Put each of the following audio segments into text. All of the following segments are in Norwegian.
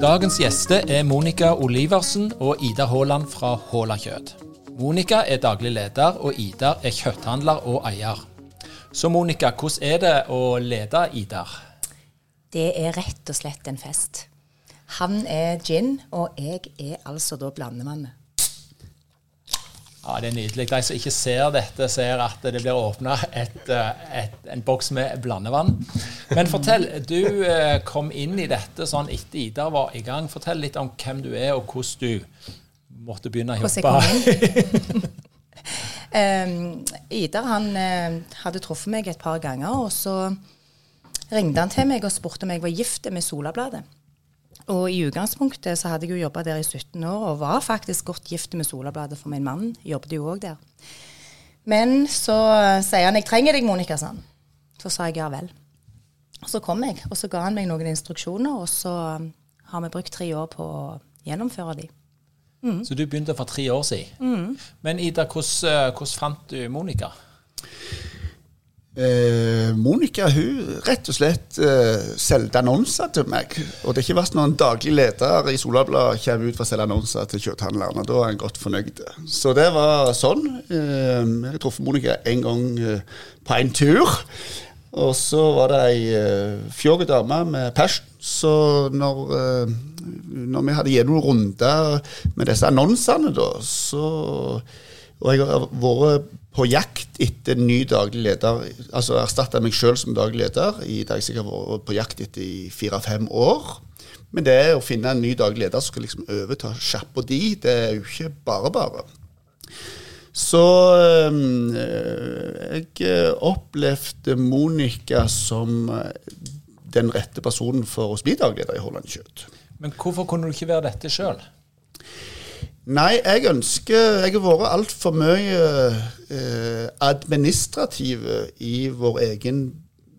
Dagens gjester er Monica Oliversen og Ida Haaland fra Håla Kjøtt. Monica er daglig leder, og Ida er kjøtthandler og eier. Så Monica, hvordan er det å lede Idar? Det er rett og slett en fest. Han er gin, og jeg er altså da blandemann. Ja, Det er nydelig. De som ikke ser dette, ser at det blir åpna en boks med blandevann. Men fortell, du eh, kom inn i dette sånn etter Ida var i gang. Fortell litt om hvem du er, og hvordan du måtte begynne å jobbe. um, Idar han uh, hadde truffet meg et par ganger, og så ringte han til meg og spurte om jeg var gift med Solabladet. Og i utgangspunktet så hadde jeg jo jobba der i 17 år, og var faktisk godt gift med Solabladet, for min mann jobbet jo òg der. Men så sier han 'jeg trenger deg, Monica', sånn. Så sa jeg ja vel. Så kom jeg, og så ga han meg noen instruksjoner, og så har vi brukt tre år på å gjennomføre de. Mm. Så du begynte for tre år siden. Mm. Men Ida, hvordan, eh, hvordan fant du Monica? Eh, Monica hun rett og slett eh, solgte annonser til meg. Og det har ikke vært noen daglig leder i Solabladet kommer ut for å selge annonser til kjøtthandlerne. Da er en godt fornøyd. Så det var sånn. Eh, jeg har truffet Monica en gang eh, på en tur. Og så var det ei eh, fjorg dame med passion. Så når, eh, når vi hadde gitt runder med disse annonsene, da, så Og jeg har vært på jakt etter ny daglig leder, altså erstatta meg sjøl som daglig leder i det jeg har vært på jakt etter i fire-fem år. Men det å finne en ny daglig leder som skal liksom overta sjappa di, det er jo ikke bare bare. Så øh, jeg opplevde Monica som eh, den rette personen for å bli daglig leder i Holland Kjøtt. Men hvorfor kunne du ikke være dette sjøl? Nei, jeg ønsker Jeg har vært altfor mye eh, administrativ i vår egen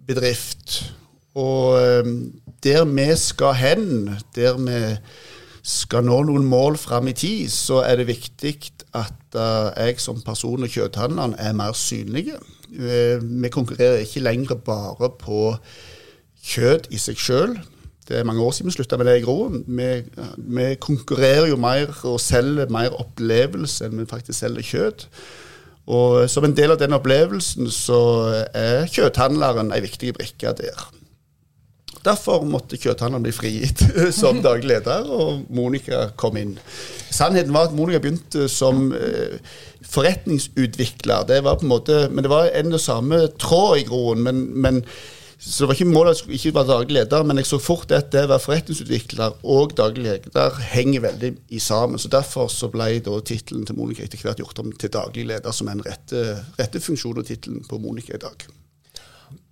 bedrift. Og eh, der vi skal hen, der vi skal nå noen mål fram i tid, så er det viktig at uh, jeg som person og kjøtthandleren er mer synlige. Uh, vi konkurrerer ikke lenger bare på kjøtt i seg sjøl. Det er mange år siden vi slutta med det i Groen. Vi, vi, konkurrerer jo mer og selger mer opplevelse enn vi faktisk selger kjøtt. Og som en del av den opplevelsen så er kjøtthandleren ei viktig brikke der. Derfor måtte kjøtthandleren bli frigitt som daglig leder, og Monica kom inn. Sannheten var at Monica begynte som eh, forretningsutvikler. Det var på en måte, men det var en og samme tråd i Groen. men, men så det var ikke målet at jeg ikke var daglig leder, men jeg så fort at det å være forretningsutvikler og daglig leder henger veldig i sammen. Så Derfor så ble da tittelen til Monica etter hvert gjort om til daglig leder, som er en rette, rette funksjon og tittelen på Monica i dag.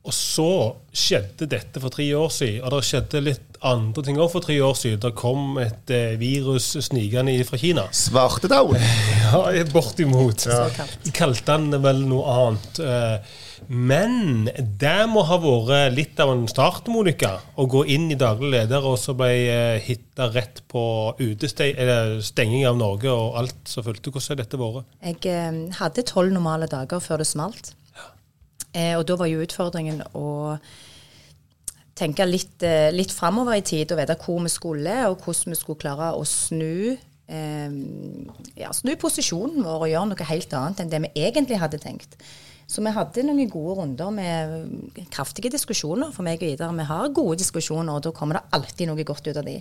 Og så skjedde dette for tre år siden, og det skjedde litt andre ting òg for tre år siden. Det kom et eh, virus snikende fra Kina. Svartedauden? ja, bortimot. Ja. De kalte den vel noe annet. Eh, men det må ha vært litt av en start, Monica. Å gå inn i daglig leder og så ble eh, hitta rett på stenging av Norge og alt som fulgte. Hvordan har dette vært? Jeg eh, hadde tolv normale dager før det smalt. Ja. Eh, og da var jo utfordringen å tenke litt, litt framover i tid og vite hvor vi skulle, og hvordan vi skulle klare å snu ja, snu posisjonen vår og gjøre noe helt annet enn det vi egentlig hadde tenkt. Så vi hadde noen gode runder med kraftige diskusjoner for meg og Ida. Vi har gode diskusjoner, og da kommer det alltid noe godt ut av de.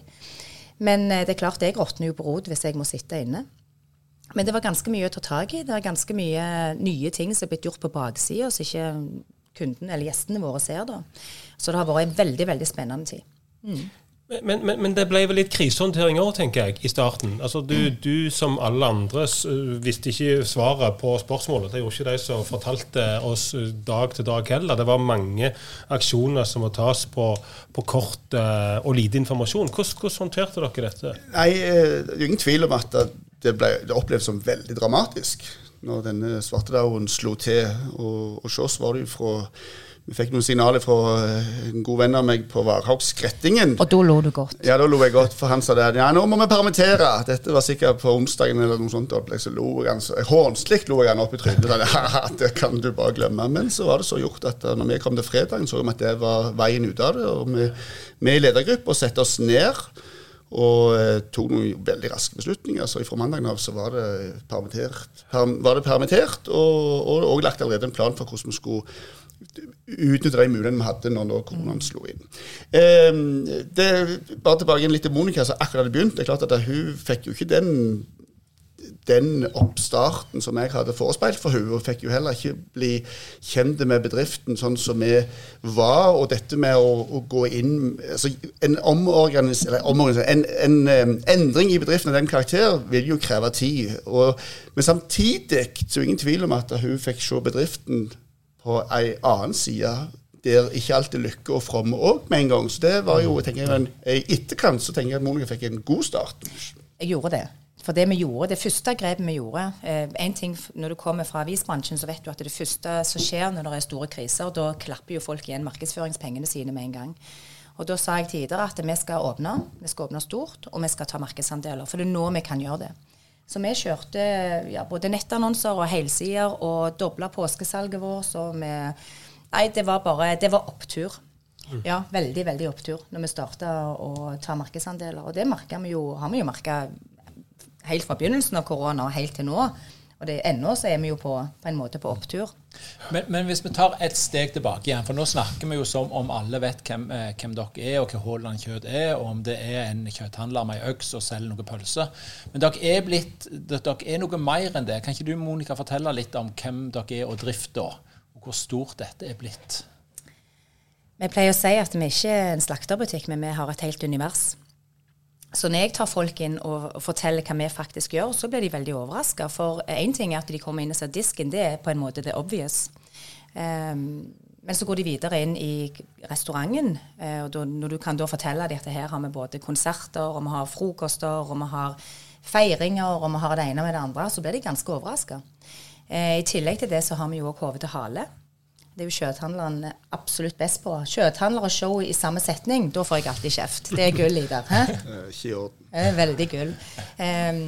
Men eh, det er klart, jeg råtner jo på rot hvis jeg må sitte inne. Men det var ganske mye å ta tak i. Det er ganske mye nye ting som er blitt gjort på baksida, som ikke kunden eller gjestene våre ser da. Så det har vært en veldig, veldig spennende tid. Men, men, men det ble vel litt krisehåndtering òg, tenker jeg, i starten. Altså, du, du som alle andre visste ikke svaret på spørsmålet. Det gjorde ikke de som fortalte oss dag til dag heller. Det var mange aksjoner som må tas på, på kort uh, og lite informasjon. Hvordan, hvordan håndterte dere dette? Nei, det er ingen tvil om at det ble det opplevdes som veldig dramatisk når denne svartedauden slo til. Og, og så var det jo fra Vi fikk noen signaler fra eh, en god venn av meg på Varhaug Skrettingen. Og da lo du godt. Ja, da lo jeg godt, for han sa det. Ja, nå må vi permittere. Dette var sikkert på onsdagen eller noe sånt. opplegg, Så lo jeg han så Hånslikt lo jeg han opp i trynet. Ja, det kan du bare glemme. Men så var det så gjort at eh, når vi kom til fredagen, så vi at det var veien ut av det. Og vi, vi i ledergruppa satte oss ned og eh, tok noen veldig raske beslutninger. Så fra mandagen av så var det permittert, per, var det permittert og, og, og lagt allerede en plan for hvordan vi skulle utnytte de mulighetene vi hadde når, når koronaen slo inn. Eh, det, bare tilbake litt til Monica, som akkurat hadde begynt. Det er klart at Hun fikk jo ikke den den oppstarten som jeg hadde forespeilt for henne, og fikk jo heller ikke bli kjent med bedriften sånn som vi var. Og dette med å, å gå inn altså En omorganis, omorganis, en, en, en, endring i bedriften av den karakter vil jo kreve tid. Og, men samtidig så er det ingen tvil om at hun fikk se bedriften på ei annen side. Der ikke alt er lykke og fromme òg med en gang. Så det var jo, tenker jeg, en, I etterkant så tenker jeg at Monica fikk en god start. Jeg gjorde det. For det vi gjorde, det første grepet vi gjorde eh, en ting Når du kommer fra avisbransjen, så vet du at det første som skjer når det er store kriser, da klapper jo folk igjen markedsføringspengene sine med en gang. Og Da sa jeg tidligere at vi skal åpne, vi skal åpne stort, og vi skal ta markedsandeler. For det er nå vi kan gjøre det. Så vi kjørte ja, både nettannonser og helsider og dobla påskesalget vårt. Så vi, nei, det var bare Det var opptur. Ja, veldig, veldig opptur når vi starta å ta markedsandeler. Og det vi jo, har vi jo merka helt fra begynnelsen av korona og helt til nå. Og det, ennå så er vi jo på, på en måte på opptur. Men, men hvis vi tar et steg tilbake igjen, for nå snakker vi jo som om alle vet hvem, eh, hvem dere er, og hva Haaland kjøtt er, og om det er en kjøtthandler med ei øks og selger noen pølse. Men dere er blitt, dere er noe mer enn det. Kan ikke du Monica, fortelle litt om hvem dere er og drifta, og hvor stort dette er blitt? Vi pleier å si at vi ikke er en slakterbutikk, men vi har et helt univers. Så når jeg tar folk inn og forteller hva vi faktisk gjør, så blir de veldig overraska. For én ting er at de kommer inn og ser disken, det er på en måte det obvious. Um, men så går de videre inn i restauranten, eh, og da, når du kan da fortelle dem at her har vi både konserter, og vi har frokoster, og vi har feiringer, og vi har det ene med det andre, så blir de ganske overraska. Eh, I tillegg til det så har vi jo òg hode til hale. Det er jo kjøtthandleren absolutt best på. Kjøtthandler og show i samme setning, da får jeg alltid kjeft. Det er gull i det. Eh, Ikke i orden. Det veldig gull. Um,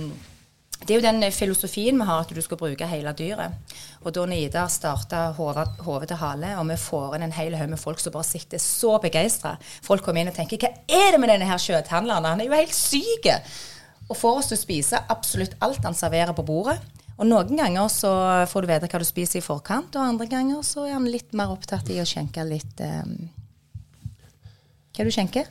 det er jo den filosofien vi har, at du skal bruke hele dyret. Og da når Ida starta Hode til hale, og vi får inn en hel haug med folk som bare sitter så begeistra Folk kommer inn og tenker 'Hva er det med denne her kjøtthandleren? Han er jo helt syk!' Og får oss til å spise absolutt alt han serverer på bordet. Og noen ganger så får du vite hva du spiser i forkant, og andre ganger så er han litt mer opptatt i å skjenke litt um, Hva du skjenker?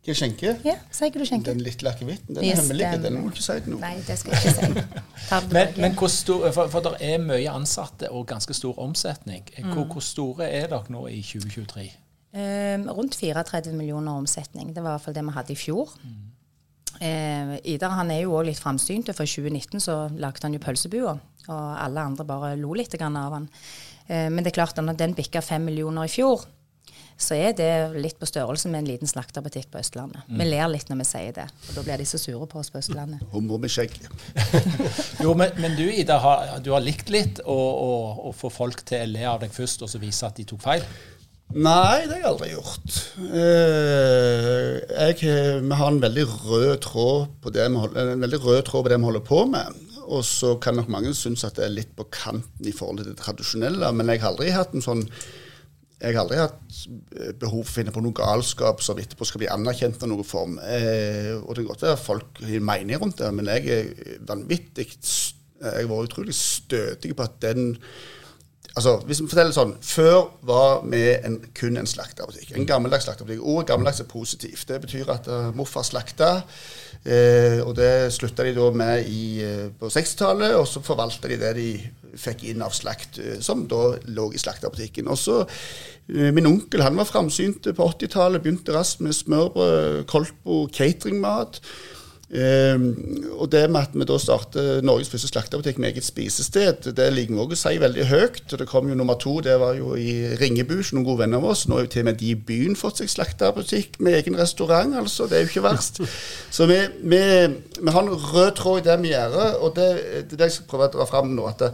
Hva skjenker? Ja, si hva du skjenker. Den lille akevitten, den er hemmelig. den- Den må du ikke si til noen. Nei, det skal jeg ikke si. Men, men hvor stor, for, for det er mye ansatte og ganske stor omsetning. Hvor, hvor store er dere nå i 2023? Um, rundt 34 millioner omsetning. Det var i hvert fall det vi hadde i fjor. Eh, Idar han er jo òg litt framsynt. For i 2019 så lagde han jo pølsebua, og alle andre bare lo litt av han. Eh, men det er klart at når den bikka fem millioner i fjor, så er det litt på størrelse med en liten slakterbutikk på Østlandet. Vi ler litt når vi sier det, og da blir de så sure på oss på Østlandet. Hummer med skjegg. Jo, men, men du Ida, har, du har likt litt å få folk til å le av deg først, og så vise at de tok feil? Nei, det har jeg aldri gjort. Eh, jeg, vi har en veldig rød tråd på det vi holder, holder på med. Og så kan nok mange synes at det er litt på kanten i forhold til det tradisjonelle. Men jeg har aldri hatt en sånn jeg har aldri hatt eh, behov for å finne på noe galskap som etterpå skal bli anerkjent av noen form. Eh, og det kan godt at folk har mening rundt det, men jeg er vanvittig Jeg har vært utrolig stødig på at den Altså, hvis vi forteller sånn, Før var vi en, kun en slakterbutikk. En gammeldags slakterbutikk. Ordet gammeldags er positivt. Det betyr at uh, morfar slakta. Eh, og det slutta de da med i, eh, på 60-tallet, og så forvalta de det de fikk inn av slakt, eh, som da lå i slakterbutikken. Og så Min onkel han var framsynt på 80-tallet, begynte raskt med smørbrød, kolpo, cateringmat. Um, og det med at vi da startet Norges første slakterbutikk med eget spisested, det liker vi òg å si veldig høyt. Og det kom jo nummer to, det var jo i Ringebu, noen gode venner av oss. Nå har jo til og med de i byen fått seg slakterbutikk med egen restaurant, altså. Det er jo ikke verst. Så vi, vi, vi har en rød tråd i det vi gjør, og det, det er det jeg skal prøve å dra fram nå. at det,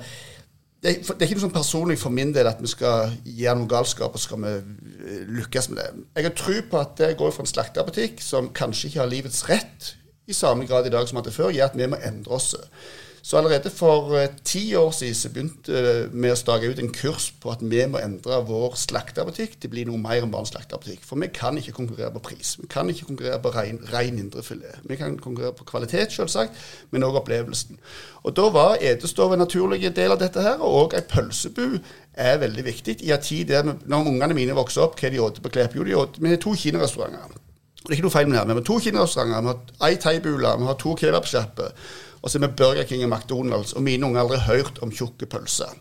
det, det er ikke noe sånn personlig for min del at vi skal gjøre noe galskap og skal vi eh, lykkes med det. Jeg har tro på at det går fra en slakterbutikk som kanskje ikke har livets rett i samme grad i dag som vi hadde før, gjør at vi må endre oss. Så allerede for eh, ti år siden begynte vi å stake ut en kurs på at vi må endre vår slakterbutikk til å bli noe mer enn bare en slakterbutikk. For vi kan ikke konkurrere på pris. Vi kan ikke konkurrere på ren, ren indrefilet. Vi kan konkurrere på kvalitet, selvsagt, men òg opplevelsen. Og Da var edestov en naturlig del av dette her, og òg ei pølsebu er veldig viktig. I en tid der, når ungene mine vokser opp, hva de åt på Klepp? Jo, de åt, har to kinarestauranter. Det er ikke noe feil med det. her, Vi har to kinarestauranter, vi har ei thaibule, vi har to kebabsjapper. Og så er vi Burger King og McDonald's. Og mine unger har aldri hørt om tjukke pølser.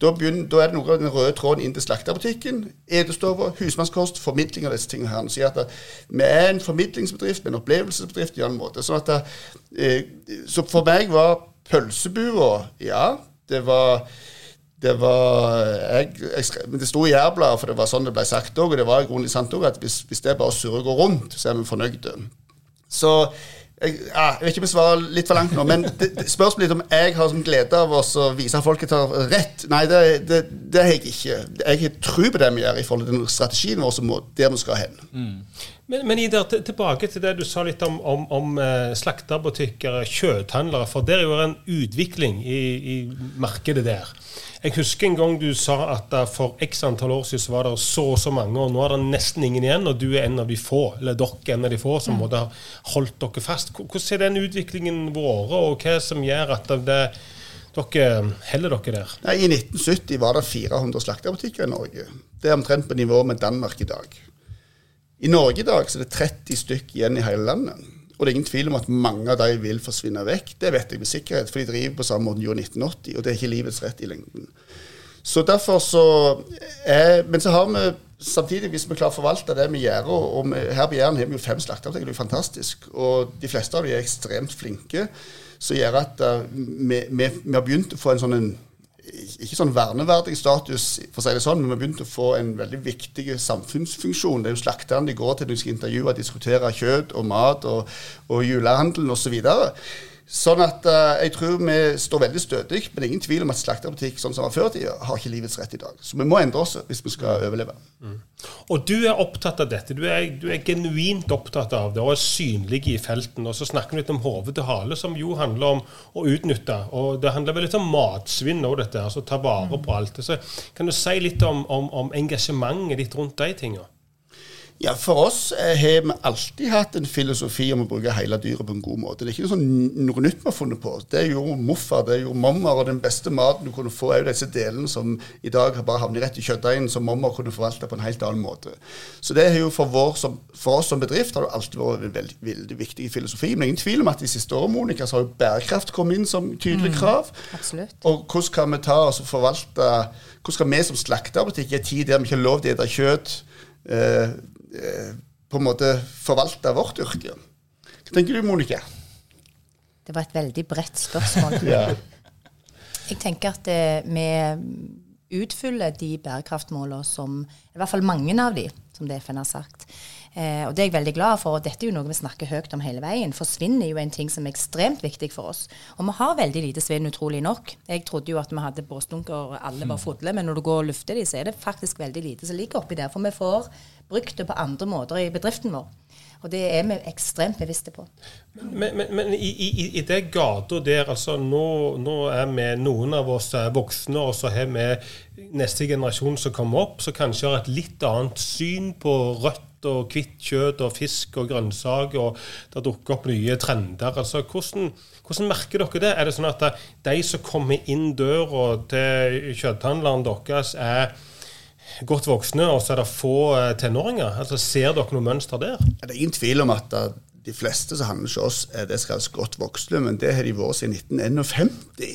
Da, begynner, da, er det noe av den røde tråden inn til slakterbutikken. Edestover, husmannskost, formidling av disse tingene her. sier at vi er en formidlingsbedrift, en opplevelsesbedrift i en måte. Sånn at, eh, så for meg var pølsebua Ja, det var det var jeg, jeg Men det sto i Jærbladet, for det var sånn det ble sagt òg. Og det var i grunnen sant òg, at hvis, hvis det bare surrer og går rundt, så er vi fornøyde. Så jeg, ja, jeg vet ikke om jeg svarer litt for langt nå, men det, det spørs litt om jeg har som glede av oss å vise at folket tar rett. Nei, det, det, det har jeg ikke. Jeg har tro på det vi gjør i forhold til den strategien vår som må, der vi skal hen. Mm. Men, men Ida, tilbake til det du sa litt om, om, om eh, slakterbutikker, kjøtthandlere. For der er jo en utvikling i, i markedet der. Jeg husker en gang du sa at for x antall år siden så var det så og så mange, og nå er det nesten ingen igjen, og du er en av de få, eller dere er en av de få som mm. har holdt dere fast. Hvordan er den utviklingen vår, og hva som gjør at det, dere heller dere der? Nei, I 1970 var det 400 slakterbutikker i Norge. Det er omtrent på nivå med Danmark i dag. I Norge i dag så er det 30 stykk igjen i hele landet. Og det er ingen tvil om at mange av de vil forsvinne vekk. Det vet jeg med sikkerhet, for de driver på samme måte gjorde 1980, og det er ikke livets rett i lengden. Så derfor så er, Men så har vi samtidig, hvis vi klarer å forvalte det vi gjør og, vi, Her på Jæren har vi jo fem slakterbutikker, det er fantastisk. Og de fleste av dem er ekstremt flinke, som gjør at uh, vi, vi, vi, har begynt å få en sånn en ikke sånn verneverdig status, for å si det sånn, men vi har begynt å få en veldig viktig samfunnsfunksjon. Det er jo slakterne de går til når de skal intervjue og diskutere kjøtt og mat og, og julehandelen osv. Sånn at uh, jeg tror vi står veldig stødig, men det er ingen tvil om at slakterbutikk sånn som var før de har ikke livets rett i dag. Så vi må endre oss hvis vi skal overleve. Mm. Og du er opptatt av dette. Du er, du er, genuint opptatt av det og er synlig i felten. Og så snakker vi litt om hode til hale, som jo handler om å utnytte. Og det handler vel litt om matsvinn òg, dette. Altså ta vare på alt. Så kan du si litt om, om, om engasjementet ditt rundt de tingene? Ja, For oss eh, har vi alltid hatt en filosofi om å bruke hele dyret på en god måte. Det er ikke noe, sånn, noe nytt vi har funnet på. Det gjorde morfar, det gjorde mamma, og den beste maten du kunne få, er jo disse delene som i dag bare havner rett i kjøttdeigen, som mamma kunne forvalte på en helt annen måte. Så det er jo for, vår, som, for oss som bedrift har det alltid vært en veldig, veldig viktig filosofi. Men ingen tvil om at de siste årene Monica, så har jo bærekraft kommet inn som tydelig mm, krav. Mm, absolutt. Og hvordan kan vi ta oss og forvalte Hvordan skal vi som slakterbutikk i en tid der vi ikke har lov til å spise kjøtt Eh, på en måte forvalte vårt yrke. Hva tenker du, Monica? Det var et veldig bredt spørsmål. ja. Jeg tenker at eh, vi utfyller de bærekraftmålene som I hvert fall mange av de, som det FN har sagt. Eh, og det er jeg veldig glad for. og Dette er jo noe vi snakker høyt om hele veien. For svinn er jo en ting som er ekstremt viktig for oss. Og vi har veldig lite svinn, utrolig nok. Jeg trodde jo at vi hadde båsdunker og alle var fulle, men når du går og lufter de, så er det faktisk veldig lite som ligger oppi der. For vi får brukt det på andre måter i bedriften vår. Og det er vi ekstremt bevisste på. Men, men, men i, i, i det gata der, altså nå, nå er vi noen av oss voksne, og så har vi neste generasjon som kommer opp, som kanskje har et litt annet syn på rødt og hvitt kjøtt og fisk og grønnsaker, og det dukker opp nye trender. altså hvordan, hvordan merker dere det? Er det sånn at de som kommer inn døra til kjøtthandleren deres, er godt voksne, og så er det få eh, tenåringer? Altså, Ser dere noe mønster der? Det er ingen tvil om at uh, de fleste som handler hos oss, er det skal være godt voksne, men det har de vært siden 1951.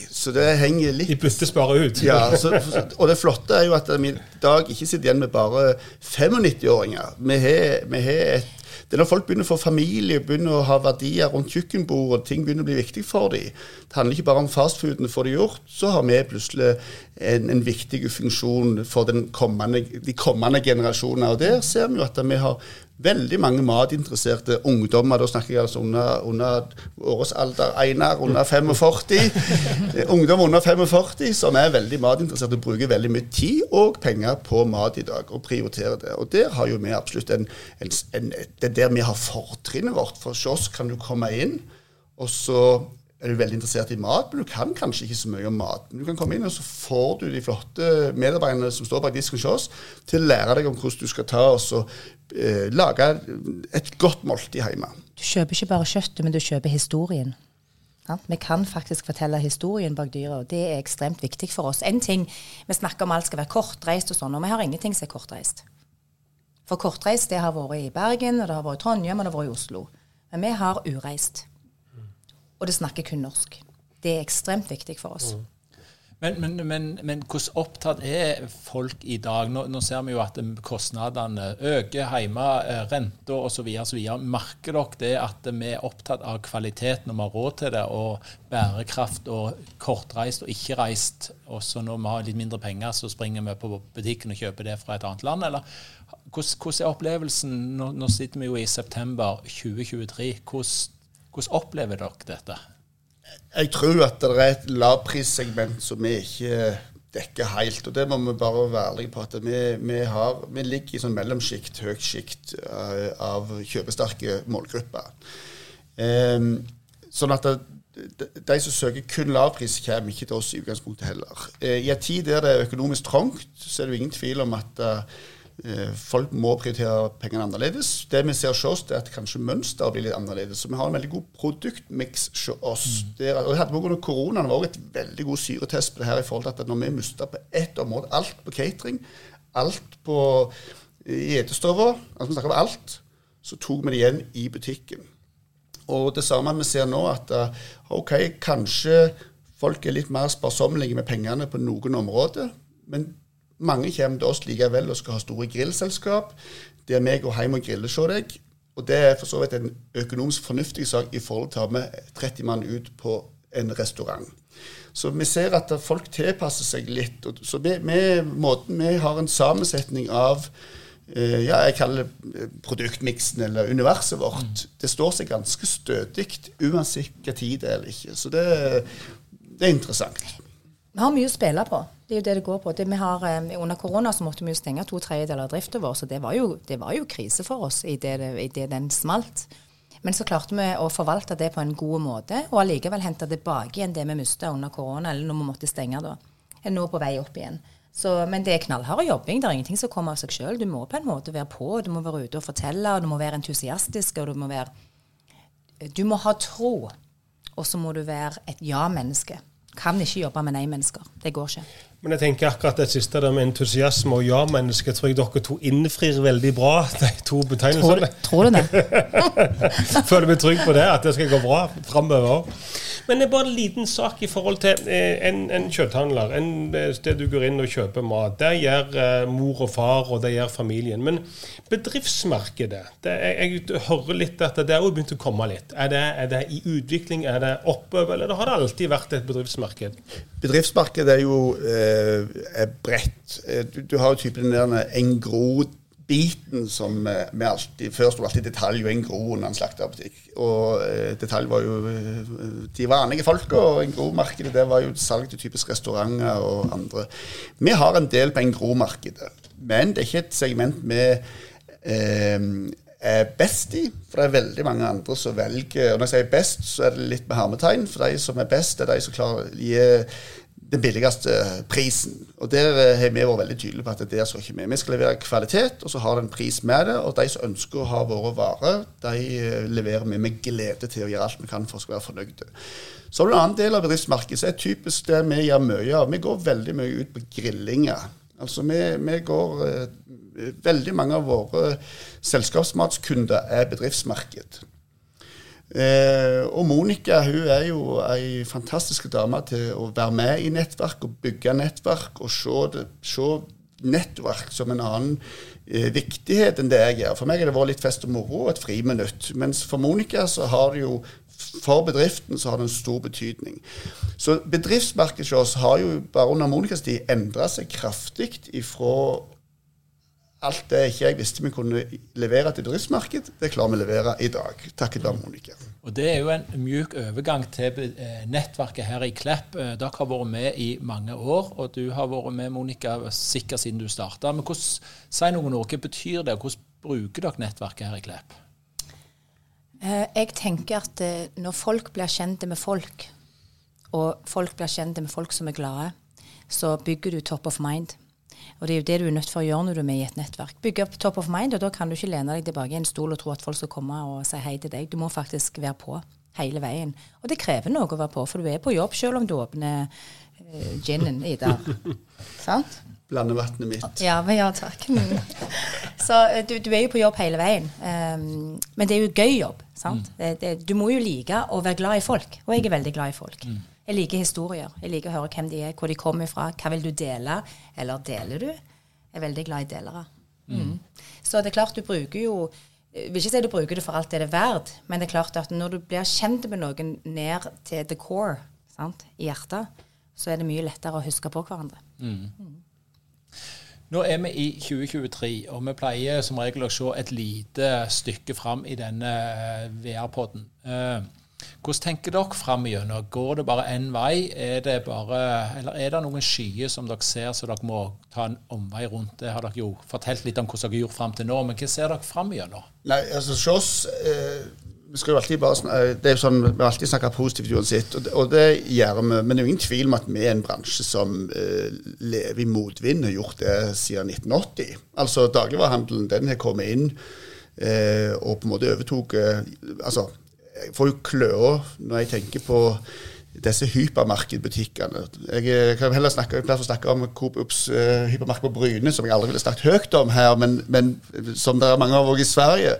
Så det henger litt De byttes bare ut. Ja, så, og det flotte er jo at vi i dag ikke sitter igjen med bare 95-åringer. Vi har et det er når folk begynner å få familie, begynner å ha verdier rundt kjøkkenbordet, ting begynner å bli viktig for dem. Det handler ikke bare om fastfooden får det gjort, så har vi plutselig en, en viktig funksjon for kommende, de kommende generasjonene. Og der ser vi jo at vi har veldig mange matinteresserte ungdommer. Da snakker jeg altså under, under årsalder. Einar under 45. Ungdom under 45 som er veldig matinteresserte og bruker veldig mye tid og penger på mat i dag, og prioriterer det. Og der har jo vi absolutt en, en, en Det er der vi har fortrinnet vårt. For hos oss kan du komme inn, og så er du veldig interessert i mat, men du kan kanskje ikke så mye om mat. Men du kan komme inn, og så får du de flotte medarbeiderne som står bak disken hos oss, til å lære deg om hvordan du skal ta oss og eh, lage et godt måltid hjemme. Du kjøper ikke bare kjøttet, men du kjøper historien. Ja, vi kan faktisk fortelle historien bak dyret, og det er ekstremt viktig for oss. En ting, Vi snakker om alt skal være kortreist og sånn, og vi har ingenting som er kortreist. For kortreist det har vært i Bergen, og det har vært i Trondheim, og det har vært i Oslo. Men vi har ureist og det snakker kun norsk. Det er ekstremt viktig for oss. Mm. Men, men, men, men, hvordan opptatt er folk i dag? Nå, nå, ser vi jo at kostnadene øker hjemme, eh, renta osv. Merker dere det at vi er opptatt av kvalitet når vi har råd til det, og bærekraft og kortreist og ikke reist, og så når vi har litt mindre penger, så springer vi på butikken og kjøper det fra et annet land? Eller hvordan, hvordan er opplevelsen? Nå, nå sitter vi jo i september 2023. Hvordan hvordan opplever dere dette? Jeg tror at det er et lavprissegment som vi ikke dekker helt. Og det må vi bare være ærlige på. at Vi, vi, har, vi ligger i sånn mellomsjikt, høyt sjikt uh, av kjøpesterke målgrupper. Um, sånn at det, de som søker kun lavpris, kommer ikke til oss i utgangspunktet heller. Uh, I en tid der det er økonomisk trangt, så er det jo ingen tvil om at Eh, folk må prioritere pengene annerledes. Det vi ser hos oss, er at kanskje mønsteret blir litt annerledes. Så vi har en veldig god produktmiks hos oss. Mm. Det, og det hadde Pga. koronaen var et veldig god syretest på det her i forhold til at når vi mista på ett område, alt på catering, alt på gjetestøver, altså vi snakker om alt, så tok vi det igjen i butikken. Og det samme vi ser nå, at eh, OK, kanskje folk er litt mer sparsommelige med pengene på noen områder. men mange kommer til oss likevel og skal ha store grillselskap. Der vi går hjem og griller hos deg. Og det er for så vidt en økonomisk fornuftig sak i forhold til å ta med 30 mann ut på en restaurant. Så vi ser at folk tilpasser seg litt. Så vi, vi, måten vi har en sammensetning av eh, ja, jeg kaller det produktmiksen eller universet vårt. Mm. Det står seg ganske stødig uansett hva tid det er eller ikke. Så det, det er interessant. Vi har mye å spille på. Det er jo det det går på. Det har, eh, under korona så måtte vi jo stenge to tredjedeler av driften vår, så det var, jo, det var jo, krise for oss i det, den smalt. Men så klarte vi å forvalte det på en god måte, og allikevel hente tilbake igjen det vi mista under korona, eller når vi måtte stenge da. Er nå på vei opp igjen. Så, men det er knallhard jobbing. Det er ingenting som kommer av seg sjøl. Du må på en måte være på, du må være ute og fortelle, og du må være entusiastisk, og du må være Du må ha tro, og så må du være et ja-menneske. Kan ikke jobbe med nei-mennesker. Det går ikke. Men jeg tenker akkurat det siste der med entusiasme og ja-menneske tror jeg dere to innfrir veldig bra, de to betegnelsene. Tror, tror du det? Føler meg trygg på det, at det skal gå bra framover. Men det er bare en liten sak i forhold til eh, en, en kjøtthandler. En eh, sted du går inn og kjøper mat. Der gjør uh, mor og far, og det gjør familien. Men bedriftsmarkedet det, jeg, jeg, hører litt at det har begynt å komme litt. Er det, er det i utvikling, er det oppover, eller har det alltid vært et bedriftsmarked? Bedriftsmarkedet er jo eh, bredt. Du, du har jo typen der engro biten som eh, vi alltid Før sto alltid detalj og en gro under en slakterbutikk. Og eh, detalj var jo eh, de vanlige folka, og en gro-markedet det var jo salg til typisk restauranter og andre. Vi har en del på en gro-markedet, men det er ikke et segment vi eh, er best i. For det er veldig mange andre som velger Og når jeg sier best, så er det litt med hermetegn. For de som er best, er de som klarer å gi den billigste prisen. Og der eh, har vi vært veldig tydelige på at det der skal ikke vi. Vi skal levere kvalitet, og så har det en pris med det. Og de som ønsker å ha våre varer, de eh, leverer vi med glede til å gjøre alt vi kan for å være fornøyde. Så har du en annen del av bedriftsmarkedet som er typisk det vi gjør mye av. Vi går veldig mye ut på grillinger. Altså vi, vi går eh, Veldig mange av våre selskapsmatskunder er bedriftsmarked. Eh, og Monica hun er jo ei fantastisk dame til å være med i nettverk og bygge nettverk og se, se nettverk som en annen eh, viktighet enn det jeg gjør. For meg har det vært litt fest og moro og et friminutt. Mens for Monica så har det jo for bedriften så har det en stor betydning. Så bedriftsmarkedet hos oss har jo bare under Monicas tid endra seg kraftig ifra alt det ikke jeg visste vi kunne levere til bedriftsmarked, det klarer vi å levere i dag, takket være Monica. Og Det er jo en mjuk overgang til eh, nettverket her i Klepp. Eh, dere har vært med i mange år, og du har vært med, Monica, sikkert siden du starta. Men hvordan, si noe om hva betyr det, og hvordan bruker dere nettverket her i Klepp? Eh, jeg tenker at når folk blir kjent med folk, og folk blir kjent med folk som er glade, så bygger du top of mind. Og det er jo det du er nødt for å gjøre når du er med i et nettverk. Bygge opp top of mind, og da kan du ikke lene deg tilbake i en stol og tro at folk skal komme og si hei til deg. Du må faktisk være på hele veien. Og det krever noe å være på, for du er på jobb selv om du åpner uh, ginen, Ida. Sant? Blandevannet mitt. Ja, men ja takk. Så uh, du, du, er jo på jobb hele veien. Um, men det er jo gøy jobb. sant? Mm. Det, det, du må jo like å være glad i folk, og jeg er veldig glad i folk. Mm. Jeg liker historier. Jeg liker å høre hvem de er, hvor de kommer fra. Hva vil du dele? Eller deler du? Jeg er veldig glad i delere. Mm. Mm. Så det er klart du bruker jo jeg vil ikke si du bruker det for alt det er verdt, men det er klart at når du blir kjent med noen ned til the core, sant, i hjertet, så er det mye lettere å huske på hverandre. Mm. mm. Nå er vi i 2023, og vi pleier som regel å se et lite stykke fram i denne eh, VR-podden. Uh, hvordan tenker dere framover? Går det bare én vei, er det bare, eller er det noen skyer som dere ser så dere må ta en omvei rundt? Det har dere jo fortalt litt om hvordan dere gjort fram til nå, men hva ser dere framover? Nei, altså oss eh, vi skal jo alltid bare snakke, det er jo sånn, Vi alltid snakker positivt uansett, og det, og det, gjør vi. Men det er jo ingen tvil om at vi er en bransje som eh, lever i motvind, har gjort det siden 1980. Altså Dagligvarehandelen den har kommet inn eh, og på en måte overtok eh, altså jeg får jo kløe når jeg tenker på disse hypermarkedbutikkene. Jeg eh, kan heller snakke, jeg snakke om Coop Ups uh, hypermarked på Bryne, som jeg aldri ville snakket høyt om her, men, men som det er mange av òg i Sverige.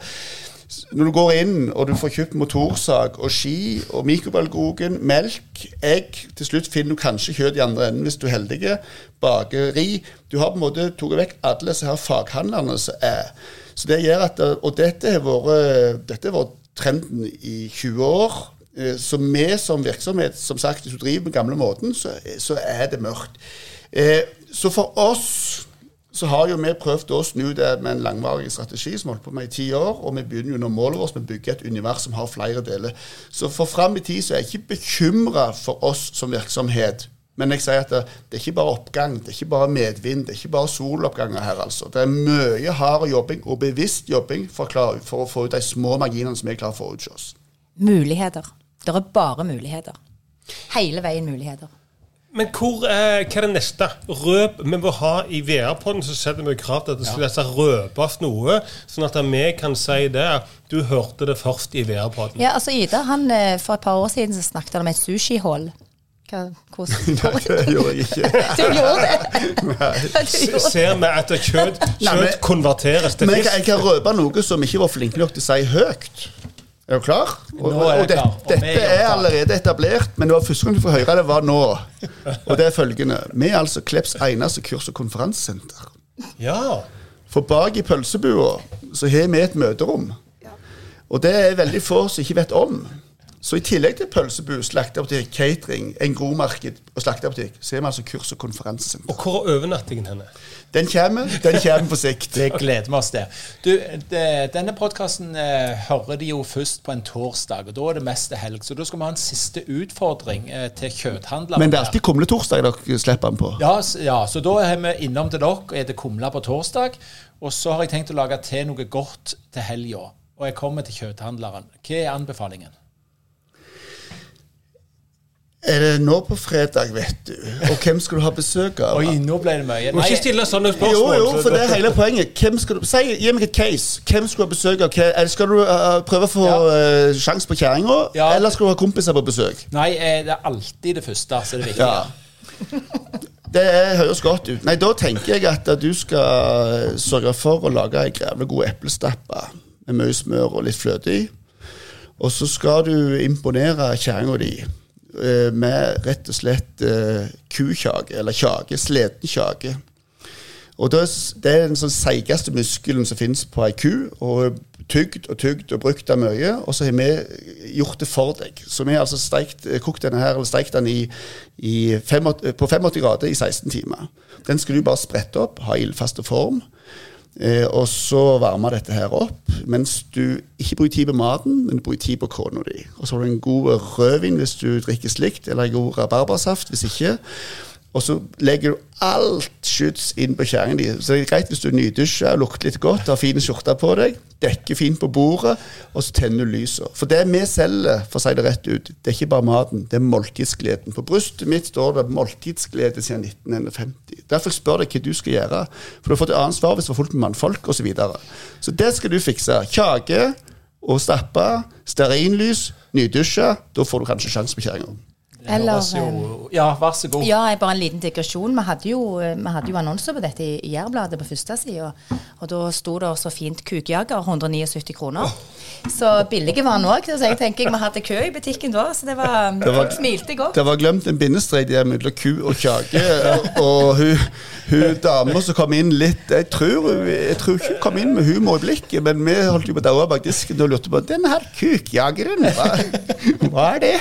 Når du går inn og du får kjøpt motorsag og ski og mikrobølgeovn, melk, egg Til slutt finner du kanskje kjøtt i andre enden hvis du er heldig. Bakeri. Du har på en måte tatt vekk alle disse her faghandlerne som er. Så det gjør at, Og dette har vært, dette har vært trenden i 20 år. Eh, så vi som virksomhet, som sagt, hvis du driver med gamle måten, så, så er det mørkt. Eh, så for oss så har jo vi prøvd å snu det med en langvarig strategi som holdt på med i ti år. Og vi begynner jo nå målet vårt med å bygge et univers som har flere deler. Så for fram i tid så er jeg ikke bekymra for oss som virksomhet men jeg sier at det, det, er ikke bare oppgang, det er ikke bare medvind, det er ikke bare soloppganger her. altså. Det er mye hard jobbing og bevisst jobbing for, klar, for å få ut de små marginene som vi klarer å få ut hos oss. Muligheter. Det er bare muligheter. Hele veien muligheter. Men hvor, eh, hva er det neste? Røp. Vi må ha I VR-podden så setter vi krav til at det skal ja. røpes noe, sånn at vi kan si det. Du hørte det først i VR-podden. Ja, altså Ida, han, eh, For et par år siden så snakket han om et sushihull. Hva, Nei, det gjorde jeg ikke. du gjorde det? Ser vi at kjøtt, kjøtt konverteres til fisk? Men jeg, kan røpe noe som ikke var flinke nok til å si høyt. Er du klar? Og, og det, dette er allerede etablert, men det var første gang du får høre det, var nå. Og det er følgende. Vi er altså Klepps eneste kurs- og konferansesenter. Ja. For bak i pølsebua så har vi et møterom. Og det er veldig få som ikke vet om. Så i tillegg til pølsebu, slakteapotek, catering, en gromarked og slakteapotek, så er vi altså kurs- og konferansesenter. Og hvor er overnattingen henne? Den kommer, den kommer på sikt. Det gleder vi oss til. Du, det, denne podkasten eh, hører de jo først på en torsdag, og da er det mest helg. Så da skal vi ha en siste utfordring eh, til kjøtthandlere. Men det er alltid kumle torsdag dere slipper den på. Ja, ja, så da er vi innom til dere og spiser kumle på torsdag. Og så har jeg tenkt å lage til noe godt til helga. Og jeg kommer til kjøtthandleren. Hva er anbefalingen? Er det nå på fredag, vet du? Og hvem skal du ha besøk av? Oi, nå ble det mye. Du må ikke stille sånne spørsmål. jo, jo, for det er hele poenget. Hvem skal du, si, Gi meg et case. Hvem skal du ha besøk av? Skal du uh, prøve å få Ja. uh, sjans på kjerringa, Ja. eller skal du ha kompiser på besøk? Nei, det er alltid det første som er det viktige. Ja. Det høres godt ut. Nei, Da tenker jeg at du skal sørge for å lage ei grevle god eplestappe med mye smør og litt fløte i. Og så skal du imponere kjerringa di med rett og slett uh, kukjake, eller kjake, sleten kjake. Og det er, den sånn seigeste muskelen som finnes på ei ku. og Tygd og tygd og brukt av mye. Og så har vi gjort det for deg. Så vi har altså steikt, kokt denne her, eller steikt den i, i fem, på 85 grader i 16 timer. Den skal du bare sprette opp, ha ildfaste form. Eh, og så varme dette her opp, mens du ikke bruker tid på maten, men bruker tid på kona di. Og så har du en god rødvin hvis du drikker slikt, eller en god rabarbrasaft hvis ikke. Og så legger du alt skyts inn på kjerringa di. Så det er greit hvis du nydusjer, lukter litt godt, har fin skjorte på deg, dekker fint på bordet, og så tenner du lyset. For det vi selger, for å si det rett ut, det er ikke bare maten, det er måltidsgleden. På brystet mitt står det 'måltidsglede siden 1950'. Derfor spør jeg hva du skal gjøre, for du har fått et annet svar hvis du har fulgt med mannfolk osv. Så, videre. så det skal du fikse. Kjake og stappe, stearinlys, nydusje. Da får du kanskje sjanse på kjerringa. Eller, jo Ja, vær så god. Ja, bare en liten digresjon. Vi hadde jo, vi hadde jo annonser på dette i Jærbladet på første sida. Og da sto det så fint 'Kukjager', 179 kroner. Så billige var han òg. Så jeg tenker vi hadde kø i butikken da, så det var, Det var- smilte godt. Det var glemt en bindestrek der mellom ku og kjage. Og hun, hun dama som kom inn litt Jeg tror, jeg tror ikke hun kom inn med humor i blikket, men vi holdt jo på å daue bak disken og lurte på Den her kukjageren, hva, hva er det?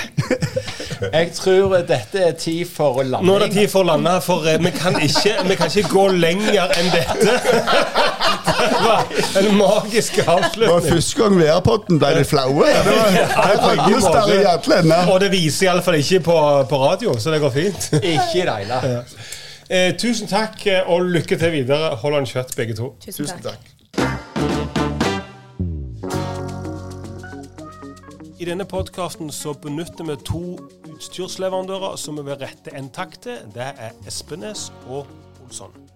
Jeg tror dette er tid for landing. Nå er det tid for å lande, for eh, vi kan ikke, vi kan ikke gå lenger enn dette. Det var en magisk Det var avslutning. første gang VR-podden ble litt flaue. Det var i alle. Og det viser iallfall ikke på, på radio, så det går fint. Ikke deila. Eh, tusen takk, eh, og lykke til videre. Hold an kjøtt, begge to. Tusen Tusen takk. takk. I denne podkasten så benytter vi to utstyrsleverandører som vi vil rette en takk til. Det er Espenes og Olsson.